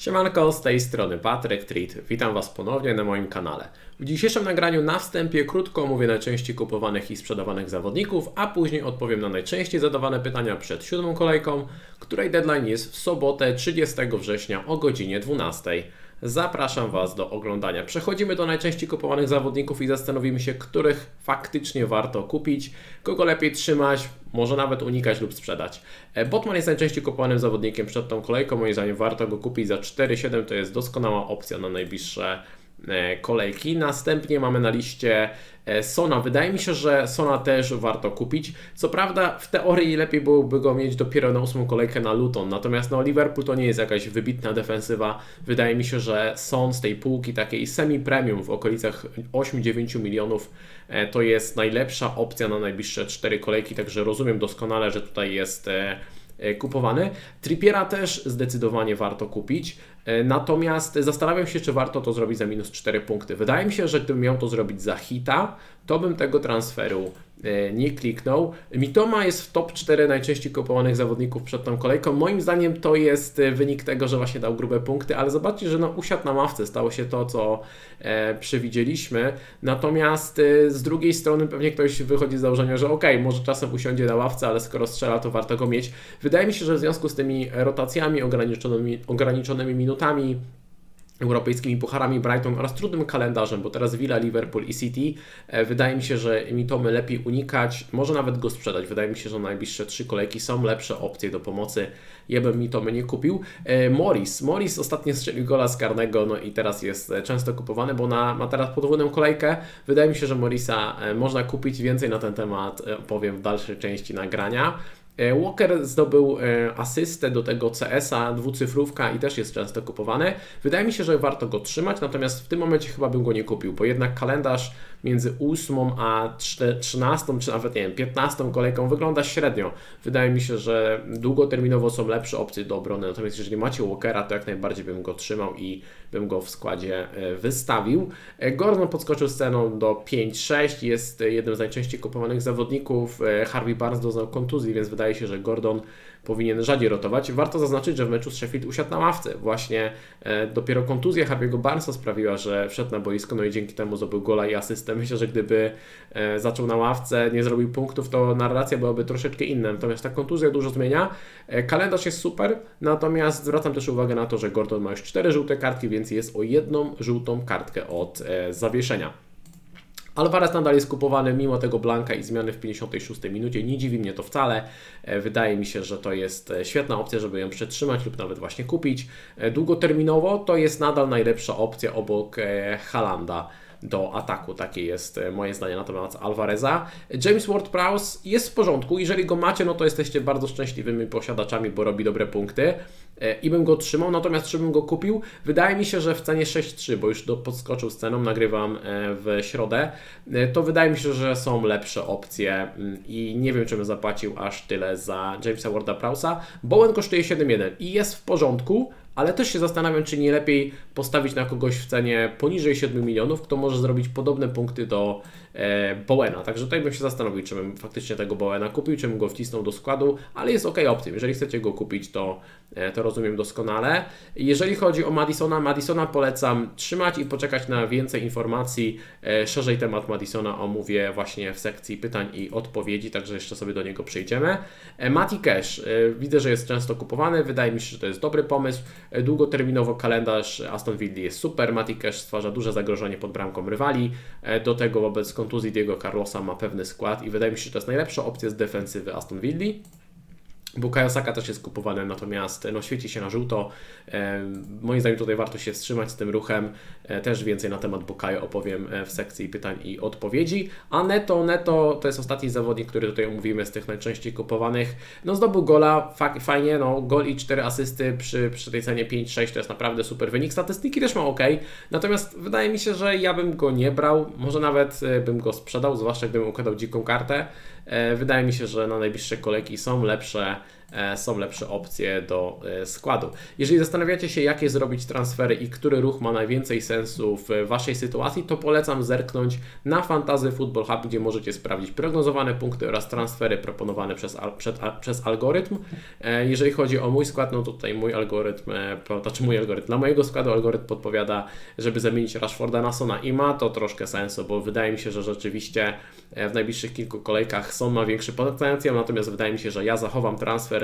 Siemanko, z tej strony Patryk Treat. Witam Was ponownie na moim kanale. W dzisiejszym nagraniu na wstępie krótko omówię najczęściej kupowanych i sprzedawanych zawodników, a później odpowiem na najczęściej zadawane pytania przed siódmą kolejką, której deadline jest w sobotę 30 września o godzinie 12. Zapraszam Was do oglądania. Przechodzimy do najczęściej kupowanych zawodników i zastanowimy się, których faktycznie warto kupić, kogo lepiej trzymać, może nawet unikać lub sprzedać. E, Botman jest najczęściej kupowanym zawodnikiem przed tą kolejką. Moim zdaniem warto go kupić za 4,7 to jest doskonała opcja na najbliższe kolejki. Następnie mamy na liście e, Sona. Wydaje mi się, że Sona też warto kupić. Co prawda, w teorii lepiej byłoby go mieć dopiero na ósmą kolejkę na Luton. Natomiast no, Liverpool to nie jest jakaś wybitna defensywa. Wydaje mi się, że Son z tej półki takiej semi-premium w okolicach 8-9 milionów e, to jest najlepsza opcja na najbliższe cztery kolejki. Także rozumiem doskonale, że tutaj jest kupowany. Trippiera też zdecydowanie warto kupić. E, natomiast zastanawiam się, czy warto to zrobić za minus 4 punkty. Wydaje mi się, że gdybym miał to zrobić za hita, to bym tego transferu nie kliknął. Mitoma jest w top 4 najczęściej kupowanych zawodników przed tą kolejką. Moim zdaniem to jest e, wynik tego, że właśnie dał grube punkty, ale zobaczcie, że no usiadł na ławce, stało się to, co e, przewidzieliśmy. Natomiast e, z drugiej strony pewnie ktoś wychodzi z założenia, że ok, może czasem usiądzie na ławce, ale skoro strzela, to warto go mieć. Wydaje mi się, że w związku z tymi rotacjami, ograniczonymi, ograniczonymi minutami, europejskimi pucharami Brighton oraz trudnym kalendarzem, bo teraz Villa, Liverpool i City. E, wydaje mi się, że Mitomy lepiej unikać, może nawet go sprzedać. Wydaje mi się, że najbliższe trzy kolejki są lepsze opcje do pomocy. Ja bym Mitomy nie kupił. E, Morris. Morris ostatnio strzelił gola z karnego, no i teraz jest e, często kupowany, bo na, ma teraz podwójną kolejkę. Wydaje mi się, że Morisa można kupić. Więcej na ten temat powiem w dalszej części nagrania. E, Walker zdobył e, asystę do tego CS-a, dwucyfrówka i też jest często kupowany. Wydaje mi się, że warto go trzymać, natomiast w tym momencie chyba bym go nie kupił, bo jednak kalendarz między 8 a 13, czy nawet nie wiem, 15 kolejką wygląda średnio. Wydaje mi się, że długoterminowo są lepsze opcje do obrony, natomiast jeżeli macie Walkera, to jak najbardziej bym go trzymał i bym go w składzie e, wystawił. Gordon podskoczył z ceną do 5-6, jest jednym z najczęściej kupowanych zawodników. Harvey Barnes doznał kontuzji, więc wydaje się, że Gordon powinien rzadziej rotować. Warto zaznaczyć, że w meczu z Sheffield usiadł na ławce. Właśnie e, dopiero kontuzja Harvey'ego Barnesa sprawiła, że wszedł na boisko, no i dzięki temu zdobył gola i asystę. Myślę, że gdyby e, zaczął na ławce, nie zrobił punktów, to narracja byłaby troszeczkę inna. Natomiast ta kontuzja dużo zmienia. E, kalendarz jest super, natomiast zwracam też uwagę na to, że Gordon ma już cztery żółte kartki, więc jest o jedną żółtą kartkę od zawieszenia. Alvarez nadal jest kupowany mimo tego Blanka i zmiany w 56 minucie. Nie dziwi mnie to wcale. E, wydaje mi się, że to jest e, świetna opcja, żeby ją przetrzymać lub nawet właśnie kupić. E, długoterminowo to jest nadal najlepsza opcja obok Halanda do ataku. Takie jest moje zdanie na temat Alvareza. James Ward-Prowse jest w porządku. Jeżeli go macie, no to jesteście bardzo szczęśliwymi posiadaczami, bo robi dobre punkty. E, i bym go trzymał, natomiast czy bym go kupił? Wydaje mi się, że w cenie 6.3, bo już do, podskoczył z ceną, nagrywam e, w środę, e, to wydaje mi się, że są lepsze opcje mm, i nie wiem, czy bym zapłacił aż tyle za Jamesa Warda Prowsa. Bowen kosztuje 7.1 i jest w porządku, ale też się zastanawiam, czy nie lepiej postawić na kogoś w cenie poniżej 7 milionów, kto może zrobić podobne punkty do Bowena. Także tutaj bym się zastanowił, czy bym faktycznie tego Bowena kupił, czy bym go wcisnął do składu, ale jest ok opcją. Jeżeli chcecie go kupić, to, e, to rozumiem doskonale. Jeżeli chodzi o Madisona, Madisona polecam trzymać i poczekać na więcej informacji. E, szerzej temat Madisona omówię właśnie w sekcji pytań i odpowiedzi, także jeszcze sobie do niego przejdziemy. E, Mati Cash, e, widzę, że jest często kupowany, wydaje mi się, że to jest dobry pomysł. E, długoterminowo kalendarz Aston Villa jest super, Mati Cash stwarza duże zagrożenie pod bramką rywali, e, do tego wobec kontuzji Diego Carlosa ma pewny skład i wydaje mi się, że to jest najlepsza opcja z defensywy Aston Villa. Bukayo Saka też jest kupowany, natomiast no, świeci się na żółto. E, moim zdaniem tutaj warto się wstrzymać z tym ruchem. E, też więcej na temat Bukayo opowiem e, w sekcji pytań i odpowiedzi. A Neto, Neto to jest ostatni zawodnik, który tutaj omówimy z tych najczęściej kupowanych. No zdobył gola, fajnie, no gol i 4 asysty przy, przy tej cenie 5-6 to jest naprawdę super wynik. Statystyki też ma ok, natomiast wydaje mi się, że ja bym go nie brał, może nawet e, bym go sprzedał, zwłaszcza gdybym układał dziką kartę. E, wydaje mi się, że na najbliższe kolejki są lepsze są lepsze opcje do e, składu. Jeżeli zastanawiacie się, jakie zrobić transfery i który ruch ma najwięcej sensu w Waszej sytuacji, to polecam zerknąć na Fantazy Football Hub, gdzie możecie sprawdzić prognozowane punkty oraz transfery proponowane przez, przed, przez algorytm. Jeżeli chodzi o mój skład, no tutaj mój algorytm, znaczy mój algorytm, dla mojego składu algorytm podpowiada, żeby zamienić Rashforda na Sona i ma to troszkę sensu, bo wydaje mi się, że rzeczywiście w najbliższych kilku kolejkach Son ma większy potencjał, natomiast wydaje mi się, że ja zachowam transfer,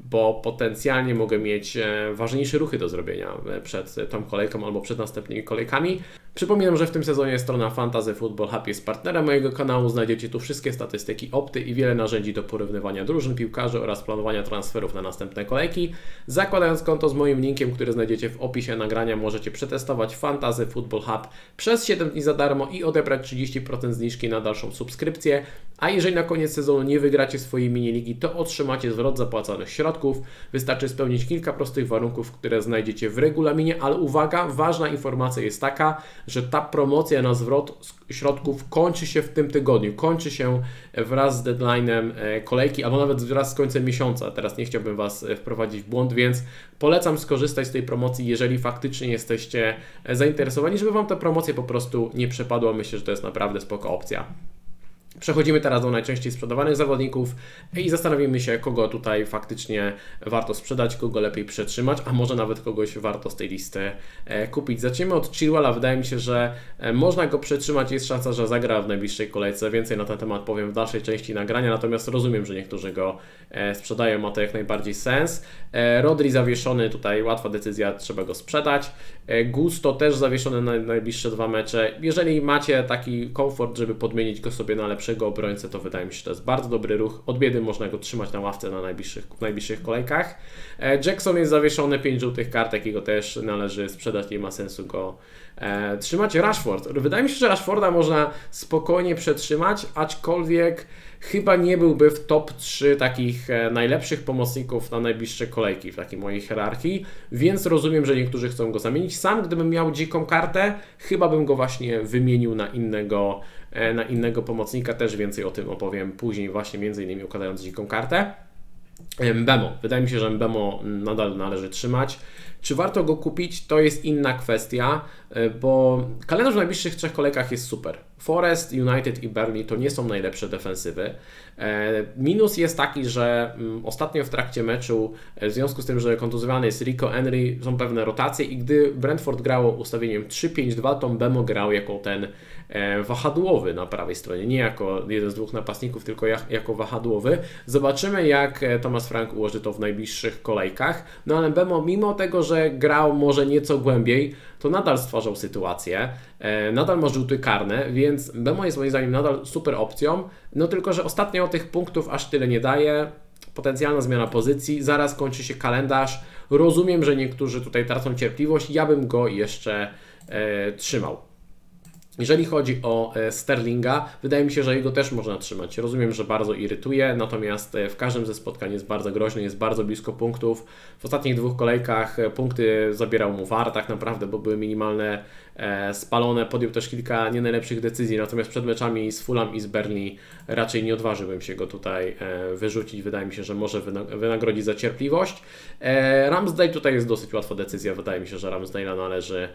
bo potencjalnie mogę mieć e, ważniejsze ruchy do zrobienia e, przed tą kolejką albo przed następnymi kolejkami. Przypominam, że w tym sezonie strona Fantasy Football Hub jest partnerem mojego kanału. Znajdziecie tu wszystkie statystyki opty i wiele narzędzi do porównywania drużyn piłkarzy oraz planowania transferów na następne kolejki. Zakładając konto z moim linkiem, który znajdziecie w opisie nagrania, możecie przetestować Fantasy Football Hub przez 7 dni za darmo i odebrać 30% zniżki na dalszą subskrypcję. A jeżeli na koniec sezonu nie wygracie swojej mini-ligi, to otrzymacie zwrot zapłaconych środków. Wystarczy spełnić kilka prostych warunków, które znajdziecie w regulaminie, ale uwaga, ważna informacja jest taka, że ta promocja na zwrot środków kończy się w tym tygodniu, kończy się wraz z deadline'em e, kolejki, albo nawet wraz z końcem miesiąca. Teraz nie chciałbym Was e, wprowadzić w błąd, więc polecam skorzystać z tej promocji, jeżeli faktycznie jesteście e, zainteresowani, żeby Wam ta promocja po prostu nie przepadła. Myślę, że to jest naprawdę spoko opcja. Przechodzimy teraz do najczęściej sprzedawanych zawodników i zastanowimy się, kogo tutaj faktycznie warto sprzedać, kogo lepiej przetrzymać, a może nawet kogoś warto z tej listy e, kupić. Zacznijmy od Chilwella. Wydaje mi się, że e, można go przetrzymać. Jest szansa, że zagra w najbliższej kolejce. Więcej na ten temat powiem w dalszej części nagrania, natomiast rozumiem, że niektórzy go e, sprzedają. Ma to jak najbardziej sens. Rodri zawieszony, tutaj łatwa decyzja, trzeba go sprzedać. Gusto też zawieszony na najbliższe dwa mecze. Jeżeli macie taki komfort, żeby podmienić go sobie na lepsze lepszego obrońcę, to wydaje mi się, że to jest bardzo dobry ruch. Od biedy można go trzymać na ławce na najbliższych, w najbliższych kolejkach. E, Jackson jest zawieszony, 5 żółtych kartek i go też należy sprzedać, nie ma sensu go e, trzymać. Rashford. Wydaje mi się, że Rashforda można spokojnie przetrzymać, aczkolwiek chyba nie byłby w top 3 takich e, najlepszych pomocników na najbliższe kolejki w takiej mojej hierarchii, więc rozumiem, że niektórzy chcą go zamienić. Sam, gdybym miał dziką kartę, chyba bym go właśnie wymienił na innego, e, na innego pomocnika. Też więcej o tym opowiem później, właśnie między innymi układając dziką kartę. Mbemo. Wydaje mi się, że Mbemo nadal należy trzymać. Czy warto go kupić, to jest inna kwestia, e, bo kalendarz w najbliższych trzech kolejkach jest super. Forest, United i Burnley to nie są najlepsze defensywy. E, minus jest taki, że mm, ostatnio w trakcie meczu, e, w związku z tym, że kontuzjowany jest Rico Henry, są pewne rotacje i gdy Brentford grało ustawieniem 3-5-2, to Bemo grał jako ten wahadłowy na prawej stronie, nie jako jeden z dwóch napastników, tylko jako wahadłowy. Zobaczymy, jak Thomas Frank ułoży to w najbliższych kolejkach. No ale Bemo, mimo tego, że grał może nieco głębiej, to nadal stwarzał sytuację, e, nadal ma rzuty karne, więc Bemo jest moim zdaniem nadal super opcją, no tylko, że ostatnio tych punktów aż tyle nie daje, potencjalna zmiana pozycji, zaraz kończy się kalendarz, rozumiem, że niektórzy tutaj tracą cierpliwość, ja bym go jeszcze e, trzymał. Jeżeli chodzi o e, Sterlinga, wydaje mi się, że jego też można trzymać. Rozumiem, że bardzo irytuje, natomiast e, w każdym ze spotkań jest bardzo groźny, jest bardzo blisko punktów. W ostatnich dwóch kolejkach e, punkty zabierał mu VAR tak naprawdę, bo były minimalne spalone, podjął też kilka nie najlepszych decyzji, natomiast przed meczami z Fulham i z Berlin raczej nie odważyłbym się go tutaj e, wyrzucić. Wydaje mi się, że może wynagrodzić za cierpliwość. E, Ramsdale tutaj jest dosyć łatwa decyzja. Wydaje mi się, że Ramsdale'a należy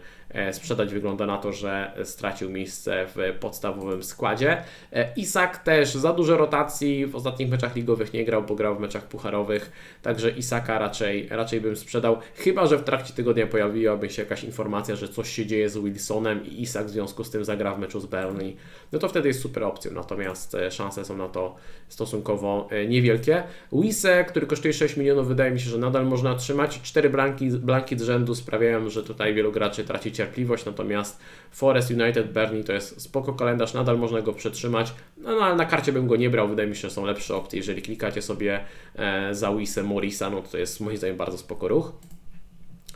sprzedać. Wygląda na to, że stracił miejsce w podstawowym składzie. Isak też za dużo rotacji w ostatnich meczach ligowych nie grał, bo grał w meczach pucharowych, także Isaka raczej, raczej bym sprzedał. Chyba, że w trakcie tygodnia pojawiłaby się jakaś informacja, że coś się dzieje z Will Wilsonem i Isak w związku z tym zagra w meczu z Burnley, no to wtedy jest super opcją, natomiast e, szanse są na to stosunkowo e, niewielkie. Wise, który kosztuje 6 milionów, wydaje mi się, że nadal można trzymać. Cztery blanki, blanki z rzędu sprawiają, że tutaj wielu graczy traci cierpliwość, natomiast Forest United Burnley to jest spoko kalendarz, nadal można go przetrzymać, no, no ale na karcie bym go nie brał, wydaje mi się, że są lepsze opcje. Jeżeli klikacie sobie e, za Wise Morisa, no to jest moim zdaniem bardzo spoko ruch.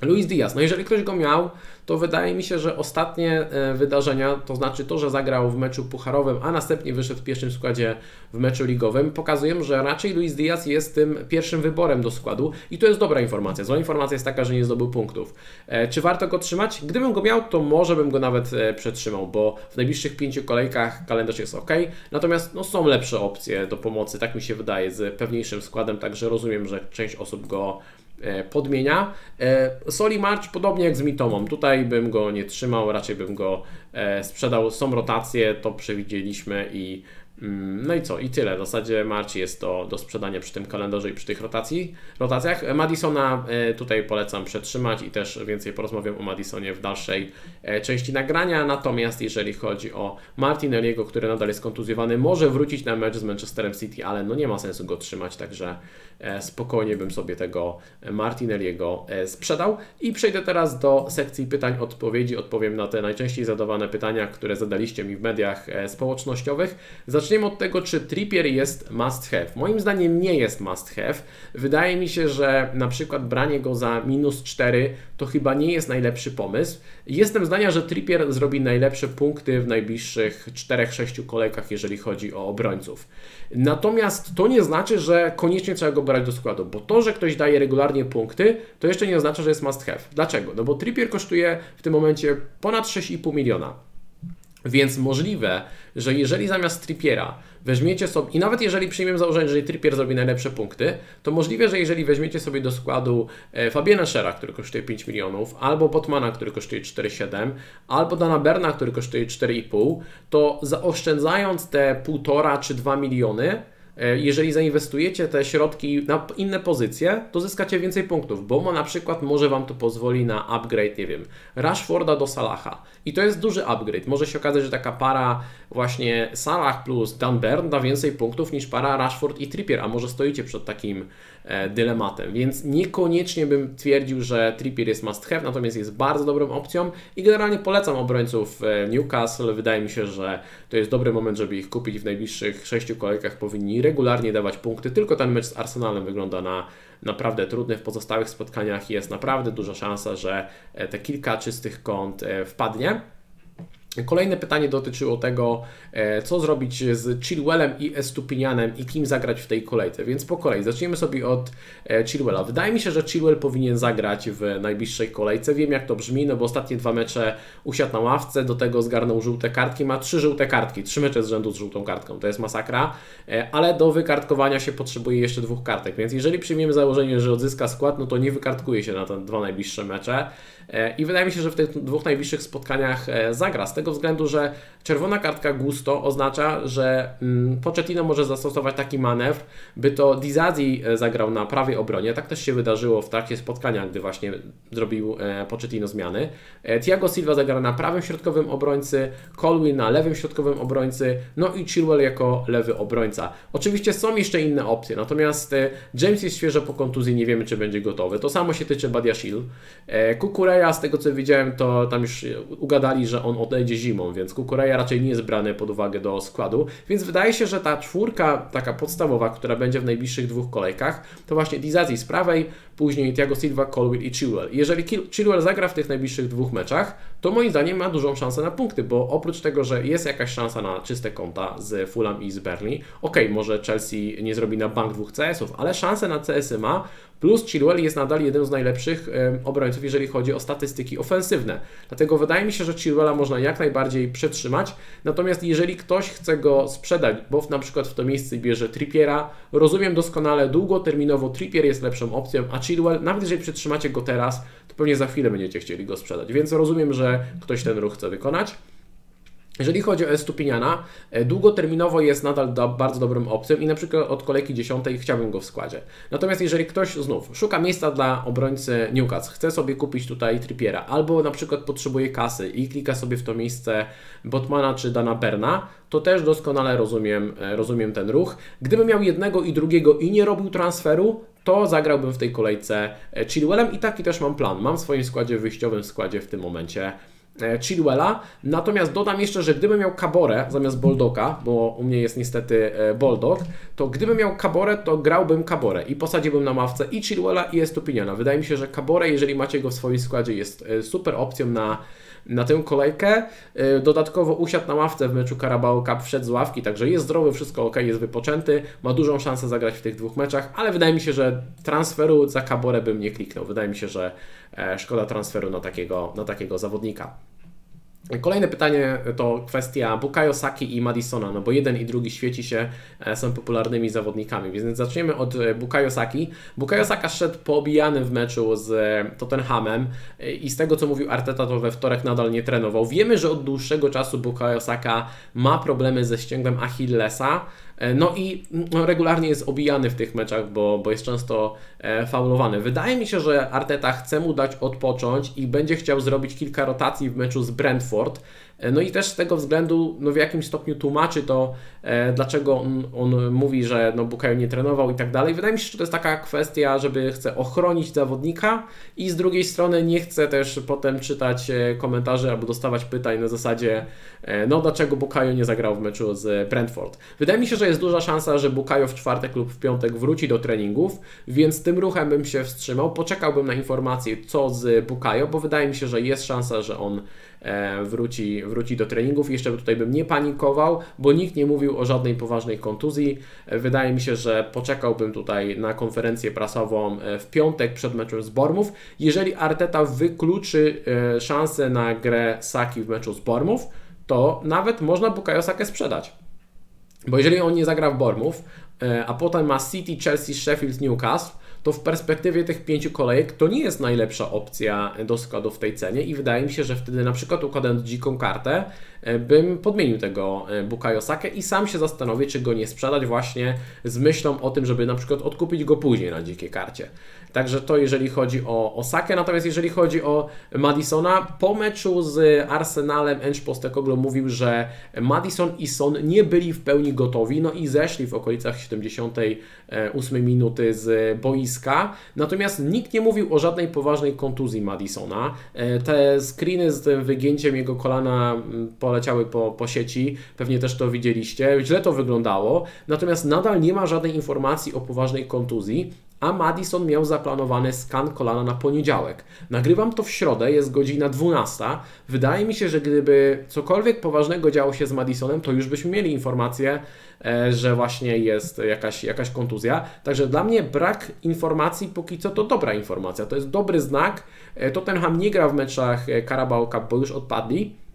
Luis Diaz, no jeżeli ktoś go miał, to wydaje mi się, że ostatnie e, wydarzenia, to znaczy to, że zagrał w meczu pucharowym, a następnie wyszedł w pierwszym składzie w meczu ligowym, pokazują, że raczej Luis Diaz jest tym pierwszym wyborem do składu i to jest dobra informacja. Zła informacja jest taka, że nie zdobył punktów. E, czy warto go trzymać? Gdybym go miał, to może bym go nawet e, przetrzymał, bo w najbliższych pięciu kolejkach kalendarz jest ok, natomiast no, są lepsze opcje do pomocy, tak mi się wydaje, z pewniejszym składem, także rozumiem, że część osób go podmienia. E, Soli March podobnie jak z Mitomą. Tutaj bym go nie trzymał, raczej bym go e, sprzedał. Są rotacje, to przewidzieliśmy i no i co? I tyle. W zasadzie Marci jest to do sprzedania przy tym kalendarzu i przy tych rotacji, rotacjach. Madisona e, tutaj polecam przetrzymać i też więcej porozmawiam o Madisonie w dalszej e, części nagrania. Natomiast jeżeli chodzi o Martinelliego, który nadal jest kontuzjowany, może wrócić na mecz z Manchesterem City, ale no nie ma sensu go trzymać, także e, spokojnie bym sobie tego Martinelliego sprzedał. I przejdę teraz do sekcji pytań, odpowiedzi. Odpowiem na te najczęściej zadawane pytania, które zadaliście mi w mediach społecznościowych. Zacznijmy Zaczniemy od tego, czy Trippier jest must have. Moim zdaniem nie jest must have. Wydaje mi się, że na przykład branie go za minus 4 to chyba nie jest najlepszy pomysł. Jestem zdania, że Trippier zrobi najlepsze punkty w najbliższych 4-6 kolejkach, jeżeli chodzi o obrońców. Natomiast to nie znaczy, że koniecznie trzeba go brać do składu, bo to, że ktoś daje regularnie punkty, to jeszcze nie oznacza, że jest must have. Dlaczego? No bo Trippier kosztuje w tym momencie ponad 6,5 miliona. Więc możliwe, że jeżeli zamiast Trippiera weźmiecie sobie, i nawet jeżeli przyjmiemy założenie, że Trippier zrobi najlepsze punkty, to możliwe, że jeżeli weźmiecie sobie do składu e, Fabiana Schera, który kosztuje 5 milionów, albo Botmana, który kosztuje 4,7, albo Dana Berna, który kosztuje 4,5, to zaoszczędzając te 1,5 czy 2 miliony, jeżeli zainwestujecie te środki na inne pozycje, to zyskacie więcej punktów, bo na przykład może Wam to pozwoli na upgrade, nie wiem, Rashforda do Salaha. I to jest duży upgrade. Może się okazać, że taka para właśnie Salah plus Dan da więcej punktów niż para Rashford i Trippier, a może stoicie przed takim e, dylematem. Więc niekoniecznie bym twierdził, że Trippier jest must have, natomiast jest bardzo dobrą opcją i generalnie polecam obrońców e, Newcastle. Wydaje mi się, że to jest dobry moment, żeby ich kupić w najbliższych sześciu kolejkach. Powinni regularnie dawać punkty. Tylko ten mecz z Arsenalem wygląda na naprawdę trudny. W pozostałych spotkaniach jest naprawdę duża szansa, że e, te kilka czystych kąt wpadnie. Kolejne pytanie dotyczyło tego, e, co zrobić z Chilwellem i Estupinianem i kim zagrać w tej kolejce. Więc po kolei zaczniemy sobie od e, Chilwella. Wydaje mi się, że Chilwell powinien zagrać w najbliższej kolejce. Wiem jak to brzmi, no bo ostatnie dwa mecze usiadł na ławce, do tego zgarnął żółte kartki, ma trzy żółte kartki, trzy mecze z rzędu z żółtą kartką. To jest masakra, e, ale do wykartkowania się potrzebuje jeszcze dwóch kartek. Więc jeżeli przyjmiemy założenie, że odzyska skład, no to nie wykartkuje się na te dwa najbliższe mecze. I wydaje mi się, że w tych dwóch najbliższych spotkaniach zagra. Z tego względu, że czerwona kartka Gusto oznacza, że mm, Pochettino może zastosować taki manewr, by to Dizazi e, zagrał na prawej obronie. Tak też się wydarzyło w trakcie spotkania, gdy właśnie zrobił e, Pochettino zmiany. E, Thiago Silva zagra na prawym środkowym obrońcy, Colwyn na lewym środkowym obrońcy, no i Chilwell jako lewy obrońca. Oczywiście są jeszcze inne opcje, natomiast James jest świeżo po kontuzji, nie wiemy czy będzie gotowy. To samo się tyczy Badiashil. Kukureja, z tego co widziałem, to tam już ugadali, że on odejdzie zimą, więc Kukureja raczej nie jest brany pod uwagę do składu, więc wydaje się, że ta czwórka taka podstawowa, która będzie w najbliższych dwóch kolejkach, to właśnie Dizazi z prawej, później Thiago Silva, Colwill i Chilwell. Jeżeli Chilwell zagra w tych najbliższych dwóch meczach, to moim zdaniem ma dużą szansę na punkty, bo oprócz tego, że jest jakaś szansa na czyste konta z Fulham i z Burnley, ok, może Chelsea nie zrobi na bank dwóch CS-ów, ale szansę na CS-y ma, Plus Chilwell jest nadal jednym z najlepszych obrońców, jeżeli chodzi o statystyki ofensywne. Dlatego wydaje mi się, że Chilwella można jak najbardziej przetrzymać. Natomiast jeżeli ktoś chce go sprzedać, bo na przykład w to miejsce bierze Trippiera, rozumiem doskonale, długoterminowo Trippier jest lepszą opcją, a Chilwell, nawet jeżeli przetrzymacie go teraz, to pewnie za chwilę będziecie chcieli go sprzedać. Więc rozumiem, że ktoś ten ruch chce wykonać. Jeżeli chodzi o Estupiniana, e, długoterminowo jest nadal do, bardzo dobrą opcją i na przykład od kolejki 10 chciałbym go w składzie. Natomiast jeżeli ktoś znów szuka miejsca dla obrońcy Newcastle, chce sobie kupić tutaj Trippiera, albo na przykład potrzebuje kasy i klika sobie w to miejsce Botmana czy Dana Berna, to też doskonale rozumiem, e, rozumiem ten ruch. Gdybym miał jednego i drugiego i nie robił transferu, to zagrałbym w tej kolejce e, Chilwellem i taki też mam plan. Mam w swoim składzie wyjściowym składzie w tym momencie e, Chilwella. Natomiast dodam jeszcze, że gdybym miał Caborę zamiast Boldoka, bo u mnie jest niestety e, Boldog, to gdybym miał Caborę, to grałbym Caborę i posadziłbym na mawce i Chilwella i Estupiniana. Wydaje mi się, że Caborę, jeżeli macie go w swoim składzie, jest super opcją na na tę kolejkę. Dodatkowo usiadł na ławce w meczu Carabao Cup, wszedł z ławki, także jest zdrowy, wszystko ok, jest wypoczęty, ma dużą szansę zagrać w tych dwóch meczach, ale wydaje mi się, że transferu za Caborę bym nie kliknął. Wydaje mi się, że szkoda transferu na takiego, na takiego zawodnika. Kolejne pytanie to kwestia Bukayo Saki i Madisona, no bo jeden i drugi świeci się, e, są popularnymi zawodnikami, więc zaczniemy od e, Bukayo Saki. Bukayo Saka szedł poobijany w meczu z e, Tottenhamem i z tego co mówił Arteta to we wtorek nadal nie trenował. Wiemy, że od dłuższego czasu Bukayo Saka ma problemy ze ścięgłem Achillesa, no i no, regularnie jest obijany w tych meczach, bo, bo jest często e, faulowany. Wydaje mi się, że Arteta chce mu dać odpocząć i będzie chciał zrobić kilka rotacji w meczu z Brentford. E, no i też z tego względu no w jakimś stopniu tłumaczy to, e, dlaczego on, on, mówi, że no Bukayo nie trenował i tak dalej. Wydaje mi się, że to jest taka kwestia, żeby chce ochronić zawodnika i z drugiej strony nie chce też potem czytać e, komentarzy albo dostawać pytań na zasadzie no dlaczego Bukayo nie zagrał w meczu z Brentford. Wydaje mi się, że jest duża szansa, że Bukayo w czwartek lub w piątek wróci do treningów, więc tym ruchem bym się wstrzymał. Poczekałbym na informację co z Bukayo, bo wydaje mi się, że jest szansa, że on wróci, wróci do treningów. Jeszcze tutaj bym nie panikował, bo nikt nie mówił o żadnej poważnej kontuzji. E, wydaje mi się, że poczekałbym tutaj na konferencję prasową e, w piątek przed meczem z Bormów. Jeżeli Arteta wykluczy szansę na grę Saki w meczu z Bormów, to nawet można Bukayo Sakę sprzedać. Bo jeżeli on nie zagra w Bormów, a potem ma City, Chelsea, Sheffield, Newcastle, to w perspektywie tych pięciu kolejek to nie jest najlepsza opcja do składu w tej cenie i wydaje mi się, że wtedy na przykład układając dziką kartę bym podmienił tego e, Bukayo Sakę i sam się zastanowię, czy go nie sprzedać właśnie z myślą o tym, żeby na przykład odkupić go później na dzikiej karcie. Także to jeżeli chodzi o Osakę, natomiast jeżeli chodzi o Madisona, po meczu z Arsenalem Ench Postecoglou mówił, że Madison i Son nie byli w pełni gotowi, no i zeszli w okolicach 78 minuty z boiska, natomiast nikt nie mówił o żadnej poważnej kontuzji Madisona. E, te screeny z tym wygięciem jego kolana mm, poleciały po, po sieci, pewnie też to widzieliście, źle to wyglądało, natomiast nadal nie ma żadnej informacji o poważnej kontuzji a Madison miał zaplanowany skan kolana na poniedziałek. Nagrywam to w środę, jest godzina 12. Wydaje mi się, że gdyby cokolwiek poważnego działo się z Madisonem, to już byśmy mieli informację, e, że właśnie jest jakaś, jakaś kontuzja. Także dla mnie brak informacji póki co to dobra informacja. To jest dobry znak. E, Tottenham nie gra w meczach e, Carabao Cup, bo już odpadli.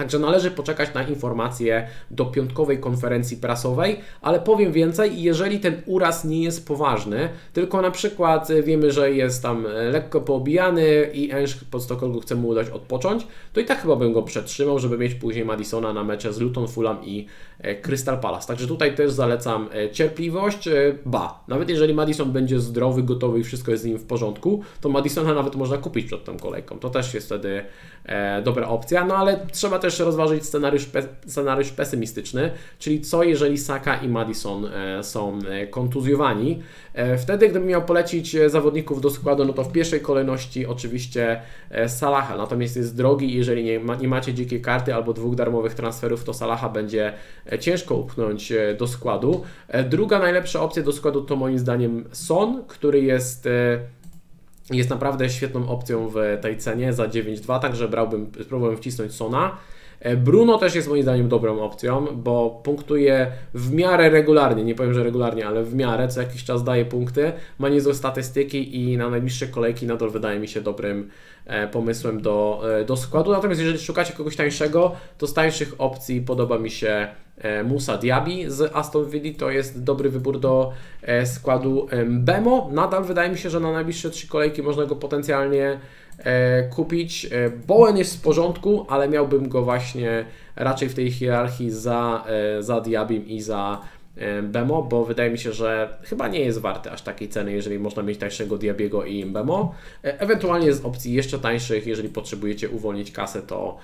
Także należy poczekać na informacje do piątkowej konferencji prasowej, ale powiem więcej, jeżeli ten uraz nie jest poważny, tylko na przykład wiemy, że jest tam lekko poobijany i Enż pod Stockholmu chce mu udać odpocząć, to i tak chyba bym go przetrzymał, żeby mieć później Madisona na mecze z Luton, Fulham i e, Crystal Palace. Także tutaj też zalecam e, cierpliwość, e, ba, nawet jeżeli Madison będzie zdrowy, gotowy i wszystko jest z nim w porządku, to Madisona nawet można kupić przed tą kolejką. To też jest wtedy dobra opcja, no ale trzeba też też rozważyć scenariusz, scenariusz pesymistyczny, czyli co jeżeli Saka i Madison e, są e, kontuzjowani. E, wtedy, gdybym miał polecić zawodników do składu, no to w pierwszej kolejności oczywiście Salaha, natomiast jest drogi jeżeli nie, ma, nie macie dzikiej karty albo dwóch darmowych transferów, to Salaha będzie ciężko upchnąć do składu. Druga najlepsza opcja do składu to moim zdaniem Son, który jest jest naprawdę świetną opcją w tej cenie za 9,2, także brałbym, spróbowałem wcisnąć Sona. E, Bruno też jest moim zdaniem dobrą opcją, bo punktuje w miarę regularnie, nie powiem, że regularnie, ale w miarę, co jakiś czas daje punkty, ma niezłe statystyki i na najbliższe kolejki nadal wydaje mi się dobrym e, pomysłem do, e, do składu. Natomiast jeżeli szukacie kogoś tańszego, to z tańszych opcji podoba mi się Musa Diaby z Aston Villa, to jest dobry wybór do składu Bemo. Nadal wydaje mi się, że na najbliższe trzy kolejki można go potencjalnie kupić. E, Bowen jest w porządku, ale miałbym go właśnie raczej w tej hierarchii za, e, za Diabim i za Bemo, bo wydaje mi się, że chyba nie jest warty aż takiej ceny, jeżeli można mieć tańszego Diabiego i Bemo. Ewentualnie z opcji jeszcze tańszych, jeżeli potrzebujecie uwolnić kasę, to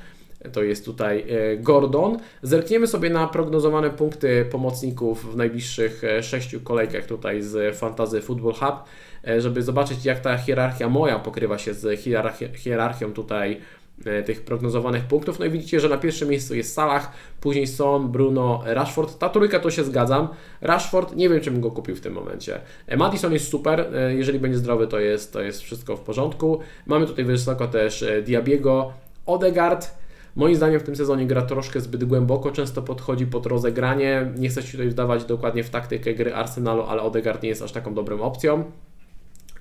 to jest tutaj Gordon. Zerkniemy sobie na prognozowane punkty pomocników w najbliższych sześciu kolejkach tutaj z Fantasy Football Hub. E, żeby zobaczyć jak ta hierarchia moja pokrywa się z hierarchią tutaj e, tych prognozowanych punktów. No i widzicie, że na pierwszym miejscu jest Salah, później Son, Bruno, Rashford. Ta trójka to się zgadzam. Rashford, nie wiem, czym go kupił w tym momencie. E, Madison jest super, jeżeli będzie zdrowy, to jest, to jest wszystko w porządku. Mamy tutaj wysoko też Diabiego, Odegaard. Moim zdaniem w tym sezonie gra troszkę zbyt głęboko, często podchodzi pod rozegranie. Nie chcę się tutaj wdawać dokładnie w taktykę gry Arsenalu, ale Odegaard nie jest aż taką dobrą opcją.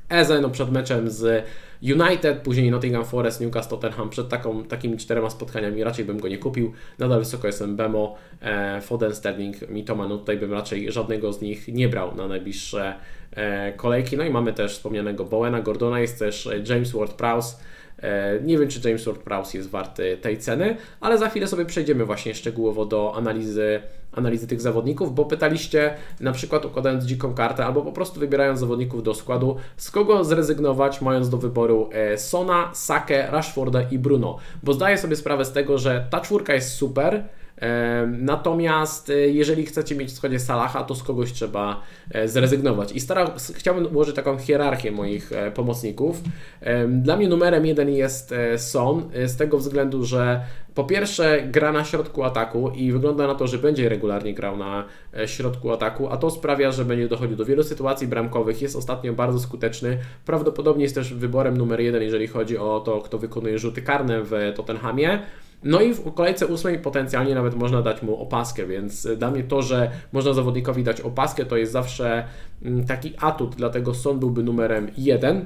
Eze no przed meczem z United, później Nottingham Forest, Newcastle, Tottenham, przed taką, takimi czterema spotkaniami raczej bym go nie kupił. Nadal wysoko jestem Bemo, e, Foden, Sterling, Mitoma, no tutaj bym raczej żadnego z nich nie brał na najbliższe e, kolejki. No i mamy też wspomnianego Bowena, Gordona, jest też James Ward-Prowse, E, nie wiem, czy James Ward-Prowse jest warty tej ceny, ale za chwilę sobie przejdziemy właśnie szczegółowo do analizy, analizy tych zawodników, bo pytaliście na przykład układając dziką kartę albo po prostu wybierając zawodników do składu, z kogo zrezygnować, mając do wyboru e, Sona, Sakę, Rashforda i Bruno, bo zdaję sobie sprawę z tego, że ta czwórka jest super, Natomiast e, jeżeli chcecie mieć w składzie Salaha, to z kogoś trzeba e, zrezygnować. I stara, chciałbym ułożyć taką hierarchię moich e, pomocników. Dla mnie numerem jeden jest Son, z tego względu, że po pierwsze gra na środku ataku i wygląda na to, że będzie regularnie grał na środku ataku, a to sprawia, że będzie dochodził do wielu sytuacji bramkowych. Jest ostatnio bardzo skuteczny. Prawdopodobnie jest też wyborem numer jeden, jeżeli chodzi o to, kto wykonuje rzuty karne w Tottenhamie. No i w kolejce ósmej potencjalnie nawet można dać mu opaskę, więc dla mnie to, że można zawodnikowi dać opaskę, to jest zawsze mm, taki atut, dlatego Son byłby numerem jeden.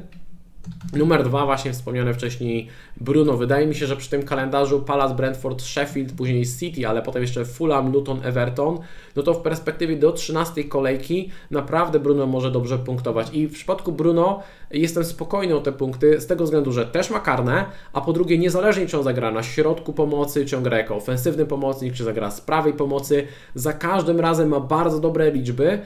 Numer dwa, właśnie wspomniane wcześniej Bruno. Wydaje mi się, że przy tym kalendarzu Palace, Brentford, Sheffield, później City, ale potem jeszcze Fulham, Luton, Everton, no to w perspektywie do 13 kolejki naprawdę Bruno może dobrze punktować. I w przypadku Bruno jestem spokojny o te punkty z tego względu, że też ma karne, a po drugie niezależnie czy on zagra na środku pomocy, czy on gra jako ofensywny pomocnik, czy zagra z prawej pomocy, za każdym razem ma bardzo dobre liczby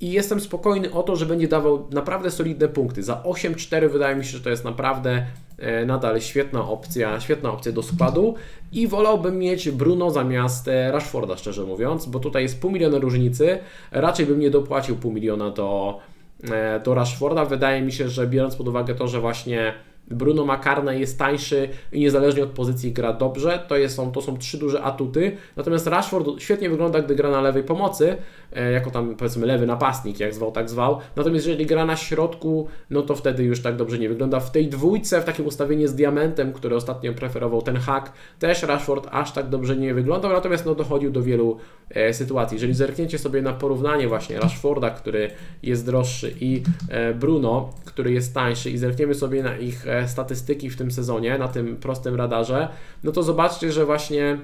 i jestem spokojny o to, że będzie dawał naprawdę solidne punkty. Za 8-4 wydaje mi się, że to jest naprawdę e, nadal świetna opcja, świetna opcja do składu i wolałbym mieć Bruno zamiast e, Rashforda, szczerze mówiąc, bo tutaj jest pół miliona różnicy. Raczej bym nie dopłacił pół miliona do, e, do Rashforda. Wydaje mi się, że biorąc pod uwagę to, że właśnie Bruno Macarna jest tańszy i niezależnie od pozycji gra dobrze. To, jest, to są trzy duże atuty. Natomiast Rashford świetnie wygląda, gdy gra na lewej pomocy, jako tam powiedzmy lewy napastnik, jak zwał, tak zwał. Natomiast jeżeli gra na środku, no to wtedy już tak dobrze nie wygląda. W tej dwójce, w takim ustawieniu z diamentem, który ostatnio preferował ten hack, też Rashford aż tak dobrze nie wyglądał, natomiast no dochodził do wielu e, sytuacji. Jeżeli zerkniecie sobie na porównanie właśnie Rashforda, który jest droższy i e, Bruno, który jest tańszy i zerkniemy sobie na ich e, statystyki w tym sezonie, na tym prostym radarze, no to zobaczcie, że właśnie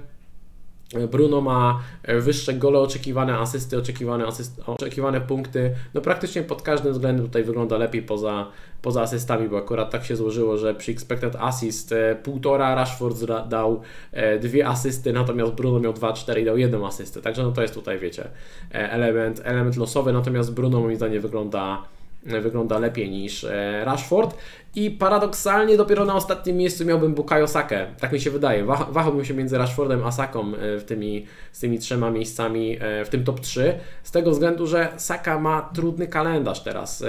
Bruno ma e, wyższe gole oczekiwane, asysty oczekiwane, oczekiwane punkty. No praktycznie pod każdym względem tutaj wygląda lepiej poza, poza asystami, bo akurat tak się złożyło, że przy expected assist e, półtora Rashford dał e, dwie asysty, natomiast Bruno miał 2-4 i dał jedną asystę. Także no to jest tutaj, wiecie, element, element losowy, natomiast Bruno moim zdaniem wygląda wygląda lepiej niż e, Rashford i paradoksalnie dopiero na ostatnim miejscu miałbym Bukayo Sakę, tak mi się wydaje. Wahałbym się między Rashfordem a Saką e, w tymi, z tymi trzema miejscami e, w tym top 3, z tego względu, że Saka ma trudny kalendarz teraz.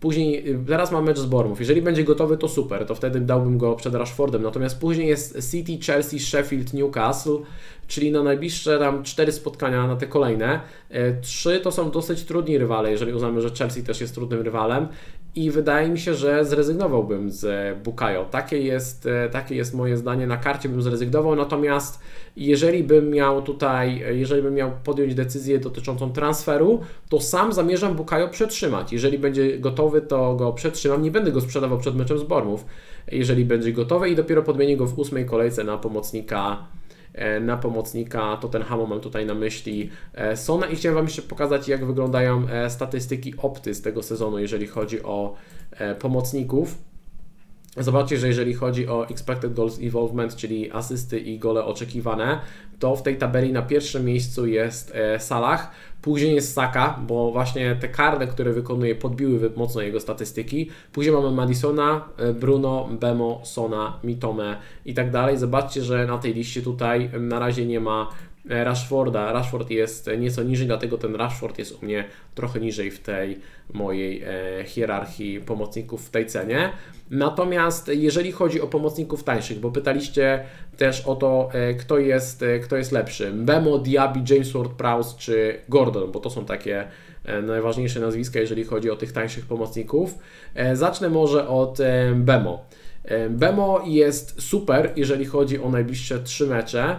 Później, teraz ma mecz z Bormów. Jeżeli będzie gotowy, to super, to wtedy dałbym go przed Rashfordem. Natomiast później jest City, Chelsea, Sheffield, Newcastle, czyli na najbliższe tam cztery spotkania na te kolejne. Trzy to są dosyć trudni rywale, jeżeli uznamy, że Chelsea też jest trudnym rywalem i wydaje mi się, że zrezygnowałbym z Bukayo. Takie jest, e, takie jest moje zdanie. Na karcie bym zrezygnował, natomiast jeżeli bym miał tutaj, jeżeli bym miał podjąć decyzję dotyczącą transferu, to sam zamierzam Bukayo przetrzymać. Jeżeli będzie gotowy, to go przetrzymam. Nie będę go sprzedawał przed meczem z Bormów. Jeżeli będzie gotowy i dopiero podmienię go w ósmej kolejce na pomocnika E, na pomocnika Tottenhamu, mam tutaj na myśli e, Sona i chciałem Wam jeszcze pokazać jak wyglądają e, statystyki opty z tego sezonu, jeżeli chodzi o pomocników. Zobaczcie, że jeżeli chodzi o expected goals involvement, czyli asysty i gole oczekiwane, to w tej tabeli na pierwszym miejscu jest Salah, Później jest Saka, bo właśnie te karne, które wykonuje, podbiły mocno jego statystyki. Później mamy Madisona, e, Bruno, Bemo, Sona, Mitome i tak dalej. Zobaczcie, że na tej liście tutaj na razie nie ma E, Rashforda. Rashford jest nieco niżej, dlatego ten Rashford jest u mnie trochę niżej w tej mojej e, hierarchii pomocników w tej cenie. Natomiast jeżeli chodzi o pomocników tańszych, bo pytaliście też o to, e, kto jest, kto jest lepszy, Bemo, Diaby, James Ward-Prowse czy Gordon, bo to są takie najważniejsze nazwiska, jeżeli chodzi o tych tańszych pomocników. Zacznę może od Bemo. Bemo jest super, jeżeli chodzi o najbliższe trzy mecze.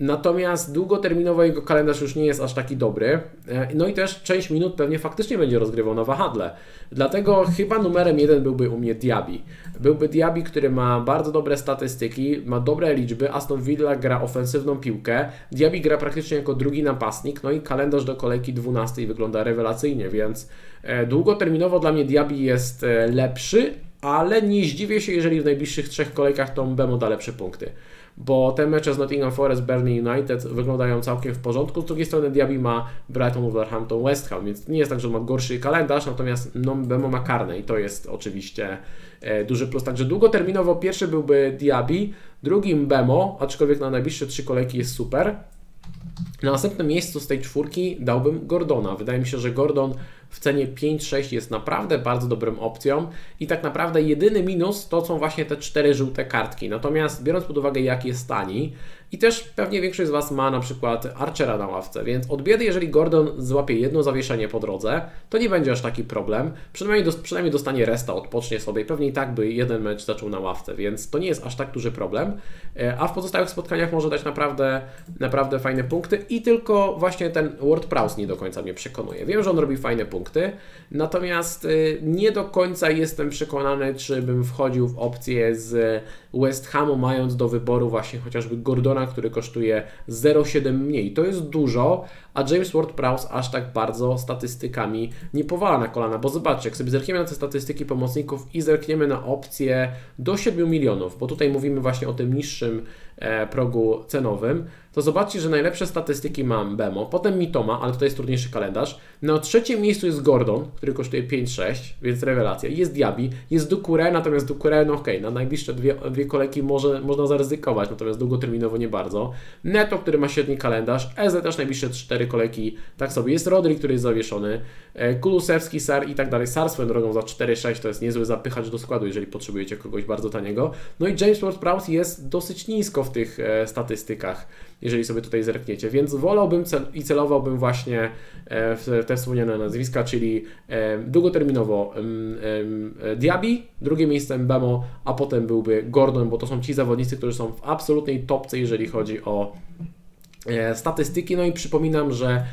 Natomiast długoterminowo jego kalendarz już nie jest aż taki dobry. E, no i też część minut pewnie faktycznie będzie rozgrywał na wahadle. Dlatego chyba numerem jeden byłby u mnie Diaby. Byłby Diaby, który ma bardzo dobre statystyki, ma dobre liczby. Aston Villa gra ofensywną piłkę. Diaby gra praktycznie jako drugi napastnik. No i kalendarz do kolejki 12 wygląda rewelacyjnie, więc e, długoterminowo dla mnie Diaby jest e, lepszy, ale nie zdziwię się, jeżeli w najbliższych trzech kolejkach Tom Bemo da lepsze punkty bo te mecze z Nottingham Forest, Burnley United wyglądają całkiem w porządku. Z drugiej strony Diaby ma Brighton, Wolverhampton, West Ham, więc nie jest tak, że ma gorszy kalendarz, natomiast no, Bemo ma karne i to jest oczywiście e, duży plus. Także długoterminowo pierwszy byłby Diaby, drugim Bemo, aczkolwiek na najbliższe trzy kolejki jest super. Na następnym miejscu z tej czwórki dałbym Gordona. Wydaje mi się, że Gordon w cenie 5-6 jest naprawdę bardzo dobrą opcją i tak naprawdę jedyny minus to są właśnie te cztery żółte kartki. Natomiast biorąc pod uwagę jak jest tani, i też pewnie większość z Was ma na przykład Archera na ławce, więc od biedy, jeżeli Gordon złapie jedno zawieszenie po drodze, to nie będzie aż taki problem. Przynajmniej, przynajmniej dostanie resta, odpocznie sobie. Pewnie i tak by jeden mecz zaczął na ławce, więc to nie jest aż tak duży problem. E, a w pozostałych spotkaniach może dać naprawdę, naprawdę fajne punkty i tylko właśnie ten Ward Prowse nie do końca mnie przekonuje. Wiem, że on robi fajne punkty, natomiast e, nie do końca jestem przekonany, czy bym wchodził w opcję z West Hamu, mając do wyboru właśnie chociażby Gordona, który kosztuje 0,7 mniej. To jest dużo, a James Ward-Prowse aż tak bardzo statystykami nie powala na kolana, bo zobaczcie, jak sobie zerkniemy na te statystyki pomocników i zerkniemy na opcję do 7 milionów, bo tutaj mówimy właśnie o tym niższym progu cenowym, to zobaczcie, że najlepsze statystyki mam Bemo, potem Mitoma, ale tutaj jest trudniejszy kalendarz. Na trzecim miejscu jest Gordon, który kosztuje 5-6, więc rewelacja. Jest Diaby, jest Dukure, natomiast Dukure, no okej, okay, na najbliższe dwie, dwie kolejki może, można zaryzykować, natomiast długoterminowo nie bardzo. Neto, który ma średni kalendarz, Eze też najbliższe 4 kolejki, tak sobie. Jest Rodri, który jest zawieszony, e, Kulusewski, Sar i tak dalej. Sar swoją drogą za 4-6 to jest niezły zapychacz do składu, jeżeli potrzebujecie kogoś bardzo taniego. No i James Ward-Prowse jest dosyć nisko w tych e, statystykach jeżeli sobie tutaj zerkniecie. Więc wolałbym cel i celowałbym właśnie e, w te wspomniane nazwiska, czyli e, długoterminowo Diaby, drugie miejsce Mbemo, a potem byłby Gordon, bo to są ci zawodnicy, którzy są w absolutnej topce, jeżeli chodzi o statystyki. No i przypominam, że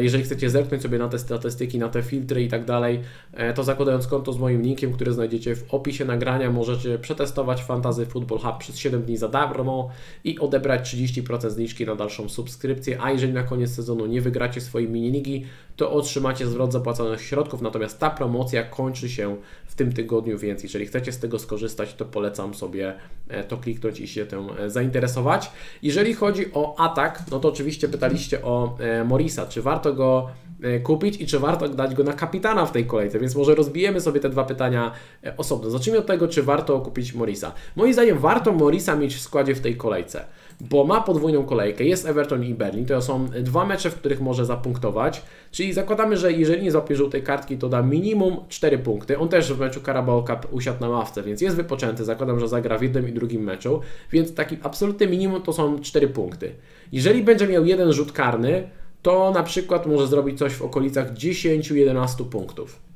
jeżeli chcecie zerknąć sobie na te statystyki, na te filtry i tak dalej, e, to zakładając konto z moim linkiem, który znajdziecie w opisie nagrania, możecie przetestować Fantasy Football Hub przez 7 dni za darmo i odebrać 30% zniżki na dalszą subskrypcję, a jeżeli na koniec sezonu nie wygracie swojej mini-ligi, to otrzymacie zwrot zapłaconych środków, natomiast ta promocja kończy się w tym tygodniu, więc jeżeli chcecie z tego skorzystać, to polecam sobie e, to kliknąć i się tym zainteresować. Jeżeli chodzi o atak, no to oczywiście pytaliście o Morisa, czy warto go e, kupić i czy warto dać go na kapitana w tej kolejce, więc może rozbijemy sobie te dwa pytania e, osobno. Zacznijmy od tego, czy warto kupić Morisa. Moim zdaniem warto Morisa mieć w składzie w tej kolejce, bo ma podwójną kolejkę, jest Everton i Berlin, to są dwa mecze, w których może zapunktować, czyli zakładamy, że jeżeli nie złapie żółtej kartki, to da minimum 4 punkty. On też w meczu Carabao Cup usiadł na ławce, więc jest wypoczęty, zakładam, że zagra w jednym i drugim meczu, więc taki absolutny minimum to są 4 punkty. Jeżeli będzie miał jeden rzut karny, to na przykład może zrobić coś w okolicach 10-11 punktów.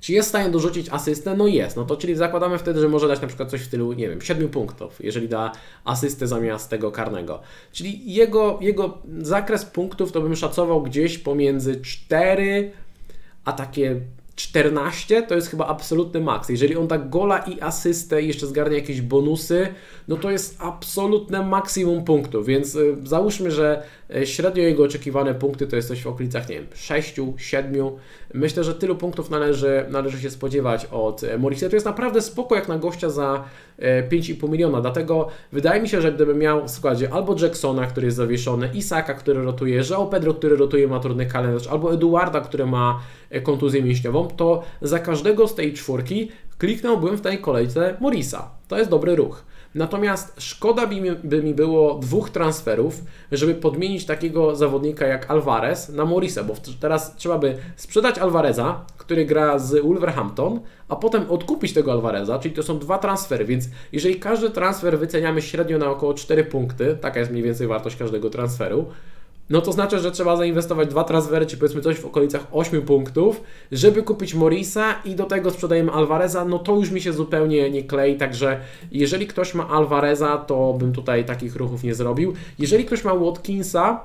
Czy jest w stanie dorzucić asystę? No jest. No to czyli zakładamy wtedy, że może dać na przykład coś w stylu, nie wiem, 7 punktów, jeżeli da asystę zamiast tego karnego. Czyli jego, jego zakres punktów to bym szacował gdzieś pomiędzy 4 a takie 14 to jest chyba absolutny maks. Jeżeli on da gola i asystę i jeszcze zgarnia jakieś bonusy, no to jest absolutne maksimum punktów, więc y, załóżmy, że y, średnio jego oczekiwane punkty to jest coś w okolicach, nie wiem, 6, 7. Myślę, że tylu punktów należy, należy się spodziewać od y, Morisa. To jest naprawdę spoko jak na gościa za 5,5 miliona. Dlatego wydaje mi się, że gdybym miał w składzie albo Jacksona, który jest zawieszony, Isaka, który rotuje, João Pedro, który rotuje, ma trudny kalendarz, albo Eduarda, który ma e, kontuzję mięśniową, to za każdego z tej czwórki kliknąłbym w tej kolejce Morisa. To jest dobry ruch. Natomiast szkoda by mi, by mi było dwóch transferów, żeby podmienić takiego zawodnika jak Alvarez na Morisa, bo teraz trzeba by sprzedać Alvareza, który gra z Wolverhampton, a potem odkupić tego Alvareza, czyli to są dwa transfery, więc jeżeli każdy transfer wyceniamy średnio na około 4 punkty, taka jest mniej więcej wartość każdego transferu, no to znaczy, że trzeba zainwestować dwa transfery, czy powiedzmy coś w okolicach 8 punktów, żeby kupić Morisa i do tego sprzedajemy Alvareza, no to już mi się zupełnie nie klei, także jeżeli ktoś ma Alvareza, to bym tutaj takich ruchów nie zrobił. Jeżeli ktoś ma Watkinsa,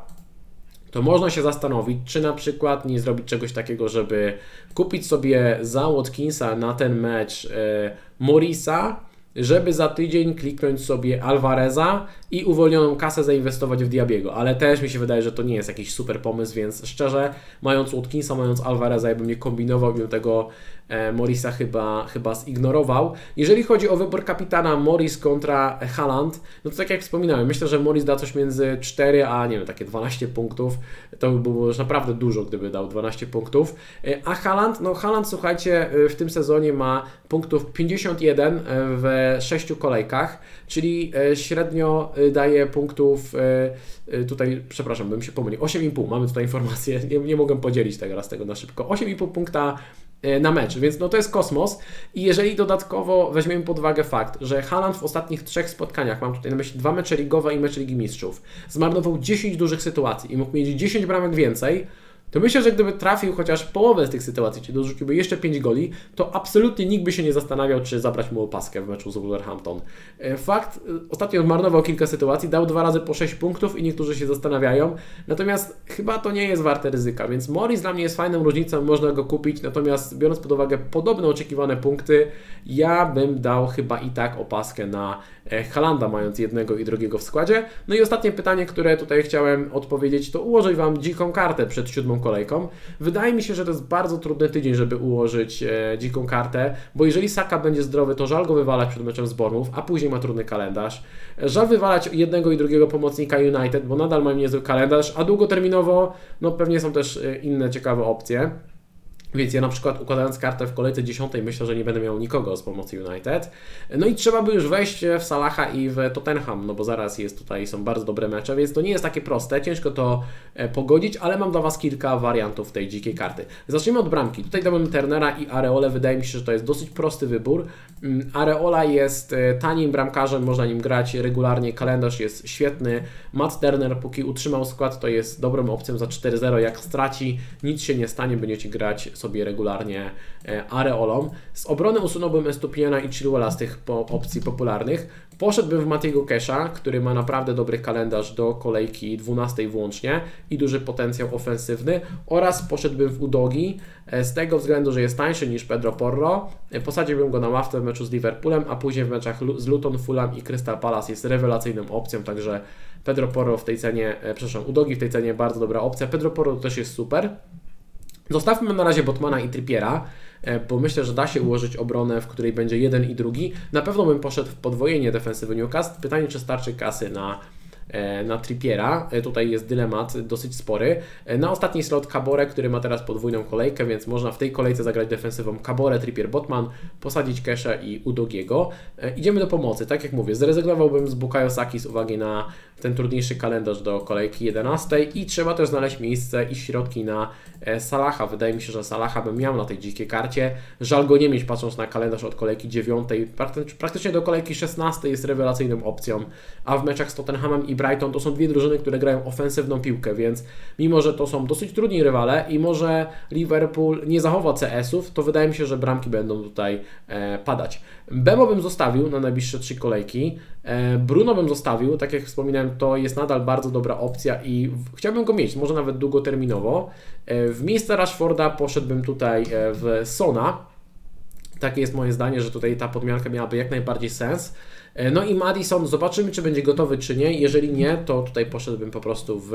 to można się zastanowić, czy na przykład nie zrobić czegoś takiego, żeby kupić sobie za Watkinsa na ten mecz e, Morisa, żeby za tydzień kliknąć sobie Alvareza i uwolnioną kasę zainwestować w Diabiego, ale też mi się wydaje, że to nie jest jakiś super pomysł, więc szczerze, mając Watkinsa, mając Alvareza, ja bym nie kombinował, bym tego Morisa chyba, chyba zignorował. Jeżeli chodzi o wybór kapitana Morris kontra Haaland, no to tak jak wspominałem, myślę, że Morris da coś między 4 a nie wiem, takie 12 punktów. To by było już naprawdę dużo, gdyby dał 12 punktów. E, a Haaland, no Haaland słuchajcie, e, w tym sezonie ma punktów 51 w 6 kolejkach, czyli średnio daje punktów, tutaj przepraszam, bym się pomylił, 8,5, mamy tutaj informację, nie, nie mogę podzielić tego raz tego na szybko, 8,5 punkta na mecz, więc no to jest kosmos. I jeżeli dodatkowo weźmiemy pod uwagę fakt, że Haaland w ostatnich trzech spotkaniach, mam tutaj na myśli dwa mecze ligowe i mecz Ligi Mistrzów, zmarnował 10 dużych sytuacji i mógł mieć 10 bramek więcej, to myślę, że gdyby trafił chociaż połowę z tych sytuacji, czyli dorzuciłby jeszcze 5 goli, to absolutnie nikt by się nie zastanawiał, czy zabrać mu opaskę w meczu z Wolverhampton. E, fakt, e, ostatnio zmarnował kilka sytuacji, dał dwa razy po 6 punktów i niektórzy się zastanawiają, natomiast chyba to nie jest warte ryzyka, więc Morris dla mnie jest fajną różnicą, można go kupić, natomiast biorąc pod uwagę podobne oczekiwane punkty, ja bym dał chyba i tak opaskę na Halanda, mając jednego i drugiego w składzie. No i ostatnie pytanie, które tutaj chciałem odpowiedzieć, to ułożyć Wam dziką kartę przed siódmą kolejką. Wydaje mi się, że to jest bardzo trudny tydzień, żeby ułożyć e, dziką kartę, bo jeżeli Saka będzie zdrowy, to żal go wywalać przed meczem z Bormów, a później ma trudny kalendarz. E, żal wywalać jednego i drugiego pomocnika United, bo nadal mają niezły kalendarz, a długoterminowo no pewnie są też e, inne ciekawe opcje. Więc ja na przykład układając kartę w kolejce 10 myślę, że nie będę miał nikogo z pomocy United. No i trzeba by już wejść w Salaha i w Tottenham, no bo zaraz jest tutaj, są bardzo dobre mecze, więc to nie jest takie proste, ciężko to e, pogodzić, ale mam dla Was kilka wariantów tej dzikiej karty. Zacznijmy od bramki. Tutaj dałem Turnera i Areole, wydaje mi się, że to jest dosyć prosty wybór. Mm, Areola jest e, tanim bramkarzem, można nim grać regularnie, kalendarz jest świetny. Matt Turner, póki utrzymał skład, to jest dobrą opcją za 4-0. Jak straci, nic się nie stanie, będziecie grać sobie regularnie e, areolą. Z obrony usunąłbym Estupiena i Chilwella z tych po opcji popularnych. Poszedłbym w Matiego Kesha, który ma naprawdę dobry kalendarz do kolejki 12 włącznie i duży potencjał ofensywny oraz poszedłbym w Udogi e, z tego względu, że jest tańszy niż Pedro Porro. E, posadziłbym go na ławce w meczu z Liverpoolem, a później w meczach z Luton, Fulham i Crystal Palace jest rewelacyjną opcją, także Pedro Porro w tej cenie, przepraszam, Udogi w tej cenie bardzo dobra opcja. Pedro Porro też jest super. Zostawmy na razie Botmana i Trippiera, e, bo myślę, że da się ułożyć obronę, w której będzie jeden i drugi. Na pewno bym poszedł w podwojenie defensywy Newcastle. Pytanie, czy starczy kasy na na Trippiera. E, tutaj jest dylemat dosyć spory. E, na ostatni slot Cabore, który ma teraz podwójną kolejkę, więc można w tej kolejce zagrać defensywą Cabore, Trippier, Botman, posadzić Kesze i Udogiego. Idziemy do pomocy. Tak jak mówię, zrezygnowałbym z Bukayo Saki z uwagi na ten trudniejszy kalendarz do kolejki 11 i trzeba też znaleźć miejsce i środki na Salaha. Wydaje mi się, że Salaha bym miał na tej dzikiej karcie. Żal go nie mieć patrząc na kalendarz od kolejki 9. Praktycznie do kolejki 16 jest rewelacyjną opcją, a w meczach z Tottenhamem i Brighton to są dwie drużyny, które grają ofensywną piłkę, więc mimo, że to są dosyć trudni rywale i może Liverpool nie zachowa CS-ów, to wydaje mi się, że bramki będą tutaj e, padać. Bemo bym zostawił na najbliższe trzy kolejki. E, Bruno bym zostawił, tak jak wspominałem, to jest nadal bardzo dobra opcja i w, chciałbym go mieć, może nawet długoterminowo. E, w miejsce Rashforda poszedłbym tutaj e, w Sona. Takie jest moje zdanie, że tutaj ta podmianka miałaby jak najbardziej sens. E, no i Madison, zobaczymy, czy będzie gotowy, czy nie. Jeżeli nie, to tutaj poszedłbym po prostu w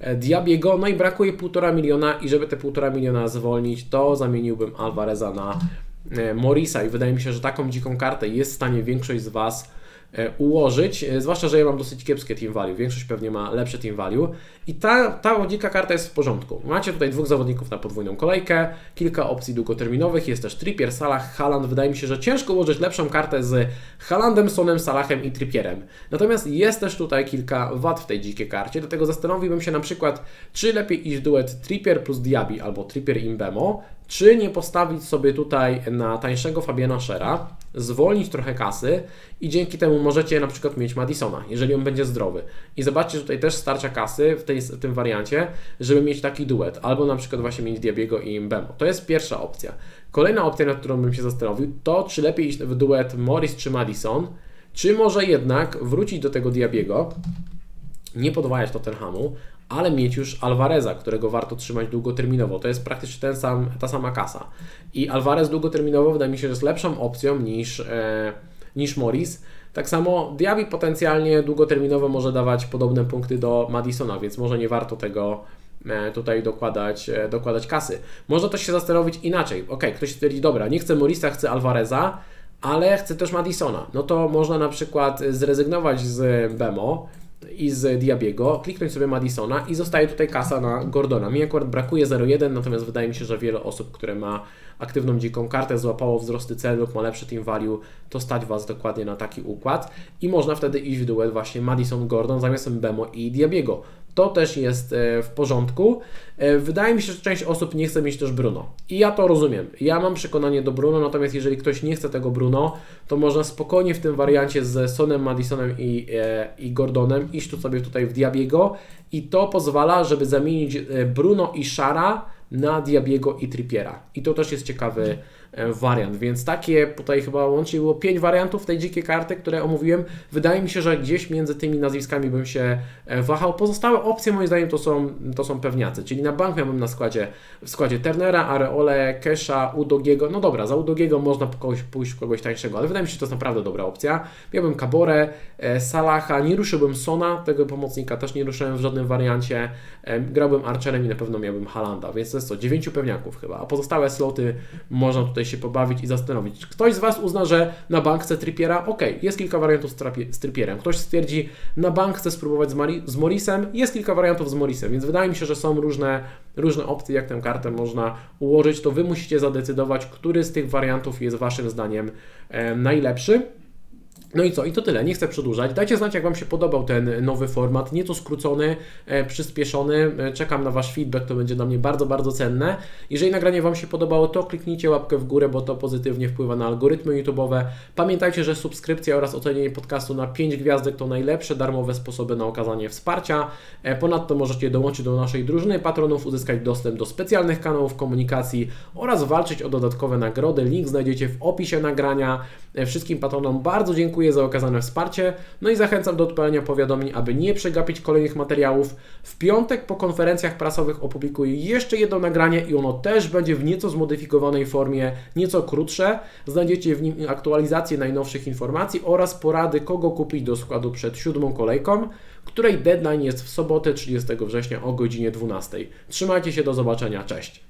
e, Diabiego. No i brakuje 1,5 miliona i żeby te 1,5 miliona zwolnić, to zamieniłbym Alvareza na e, Morisa i wydaje mi się, że taką dziką kartę jest w stanie większość z Was ułożyć, e, zwłaszcza, że ja mam dosyć kiepskie team value, większość pewnie ma lepsze team value i ta, ta dzika karta jest w porządku. Macie tutaj dwóch zawodników na podwójną kolejkę, kilka opcji długoterminowych, jest też Trippier, Salah, Haaland, wydaje mi się, że ciężko ułożyć lepszą kartę z Haalandem, Sonem, Salahem i Trippierem. Natomiast jest też tutaj kilka wad w tej dzikiej karcie, dlatego zastanowiłbym się na przykład, czy lepiej iść duet Trippier plus Diaby albo Trippier Imbemo, czy nie postawić sobie tutaj na tańszego Fabiana Schera, zwolnić trochę kasy i dzięki temu możecie na przykład mieć Madisona, jeżeli on będzie zdrowy. I zobaczcie, tutaj też starcza kasy w, tej, w tym wariancie, żeby mieć taki duet, albo na przykład właśnie mieć Diabiego i Mbemo. To jest pierwsza opcja. Kolejna opcja, nad którą bym się zastanowił, to czy lepiej iść w duet Morris czy Madison, czy może jednak wrócić do tego Diabiego, nie podwajać Tottenhamu, ale mieć już Alvareza, którego warto trzymać długoterminowo. To jest praktycznie ten sam, ta sama kasa. I Alvarez długoterminowo wydaje mi się, że jest lepszą opcją niż, e, niż Morris. Tak samo Diaby potencjalnie długoterminowo może dawać podobne punkty do Madisona, więc może nie warto tego e, tutaj dokładać, e, dokładać kasy. Można też się zastanowić inaczej. Ok, ktoś stwierdzi, dobra, nie chcę Morisa, chcę Alvareza, ale chcę też Madisona. No to można na przykład zrezygnować z Bemo, i z Diabiego, kliknąć sobie Madisona i zostaje tutaj kasa na Gordona. Mi akurat brakuje 0,1, natomiast wydaje mi się, że wiele osób, które ma aktywną dziką kartę, złapało wzrosty cen lub ma lepszy team value, to stać Was dokładnie na taki układ i można wtedy iść w duet właśnie Madison-Gordon zamiast Mbemo i Diabiego. To też jest e, w porządku. E, wydaje mi się, że część osób nie chce mieć też Bruno. I ja to rozumiem. Ja mam przekonanie do Bruno, natomiast jeżeli ktoś nie chce tego Bruno, to można spokojnie w tym wariancie z Sonem, Madisonem i, e, i Gordonem iść tu sobie tutaj w Diabiego i to pozwala, żeby zamienić Bruno i Shara na Diabiego i Trippiera. I to też jest ciekawy wariant, więc takie tutaj chyba łącznie było 5 wariantów tej dzikiej karty, które omówiłem. Wydaje mi się, że gdzieś między tymi nazwiskami bym się e, wahał. Pozostałe opcje moim zdaniem to są, to są pewniacy, czyli na bank miałbym na składzie, w składzie Turnera, Areole, Kesha, Udogiego. No dobra, za Udogiego można kogoś, pójść w kogoś tańszego, ale wydaje mi się, że to jest naprawdę dobra opcja. Miałbym Kaborę, e, Salaha, nie ruszyłbym Sona, tego pomocnika też nie ruszyłem w żadnym wariancie. Grałbym Archerem i na pewno miałbym Halanda, więc to jest co, 9 pewniaków chyba, a pozostałe sloty można tutaj się pobawić i zastanowić. Ktoś z Was uzna, że na bank chce Trippiera? Ok, jest kilka wariantów z Trippierem. Ktoś stwierdzi, na bank chce spróbować z, Mari z Morrisem? Jest kilka wariantów z Morrisem, więc wydaje mi się, że są różne, różne opcje, jak tę kartę można ułożyć. To Wy musicie zadecydować, który z tych wariantów jest Waszym zdaniem e, najlepszy. No i co? I to tyle. Nie chcę przedłużać. Dajcie znać, jak Wam się podobał ten nowy format. Nieco skrócony, e, przyspieszony. E, czekam na Wasz feedback, to będzie dla mnie bardzo, bardzo cenne. Jeżeli nagranie Wam się podobało, to kliknijcie łapkę w górę, bo to pozytywnie wpływa na algorytmy YouTube'owe. Pamiętajcie, że subskrypcja oraz ocenienie podcastu na 5 gwiazdek to najlepsze darmowe sposoby na okazanie wsparcia. E, ponadto możecie dołączyć do naszej drużyny patronów, uzyskać dostęp do specjalnych kanałów komunikacji oraz walczyć o dodatkowe nagrody. Link znajdziecie w opisie nagrania. E, wszystkim patronom bardzo dziękuję za okazane wsparcie, no i zachęcam do odpalenia powiadomień, aby nie przegapić kolejnych materiałów. W piątek po konferencjach prasowych opublikuję jeszcze jedno nagranie i ono też będzie w nieco zmodyfikowanej formie, nieco krótsze. Znajdziecie w nim aktualizację najnowszych informacji oraz porady, kogo kupić do składu przed siódmą kolejką, której deadline jest w sobotę 30 września o godzinie 12. Trzymajcie się, do zobaczenia, cześć!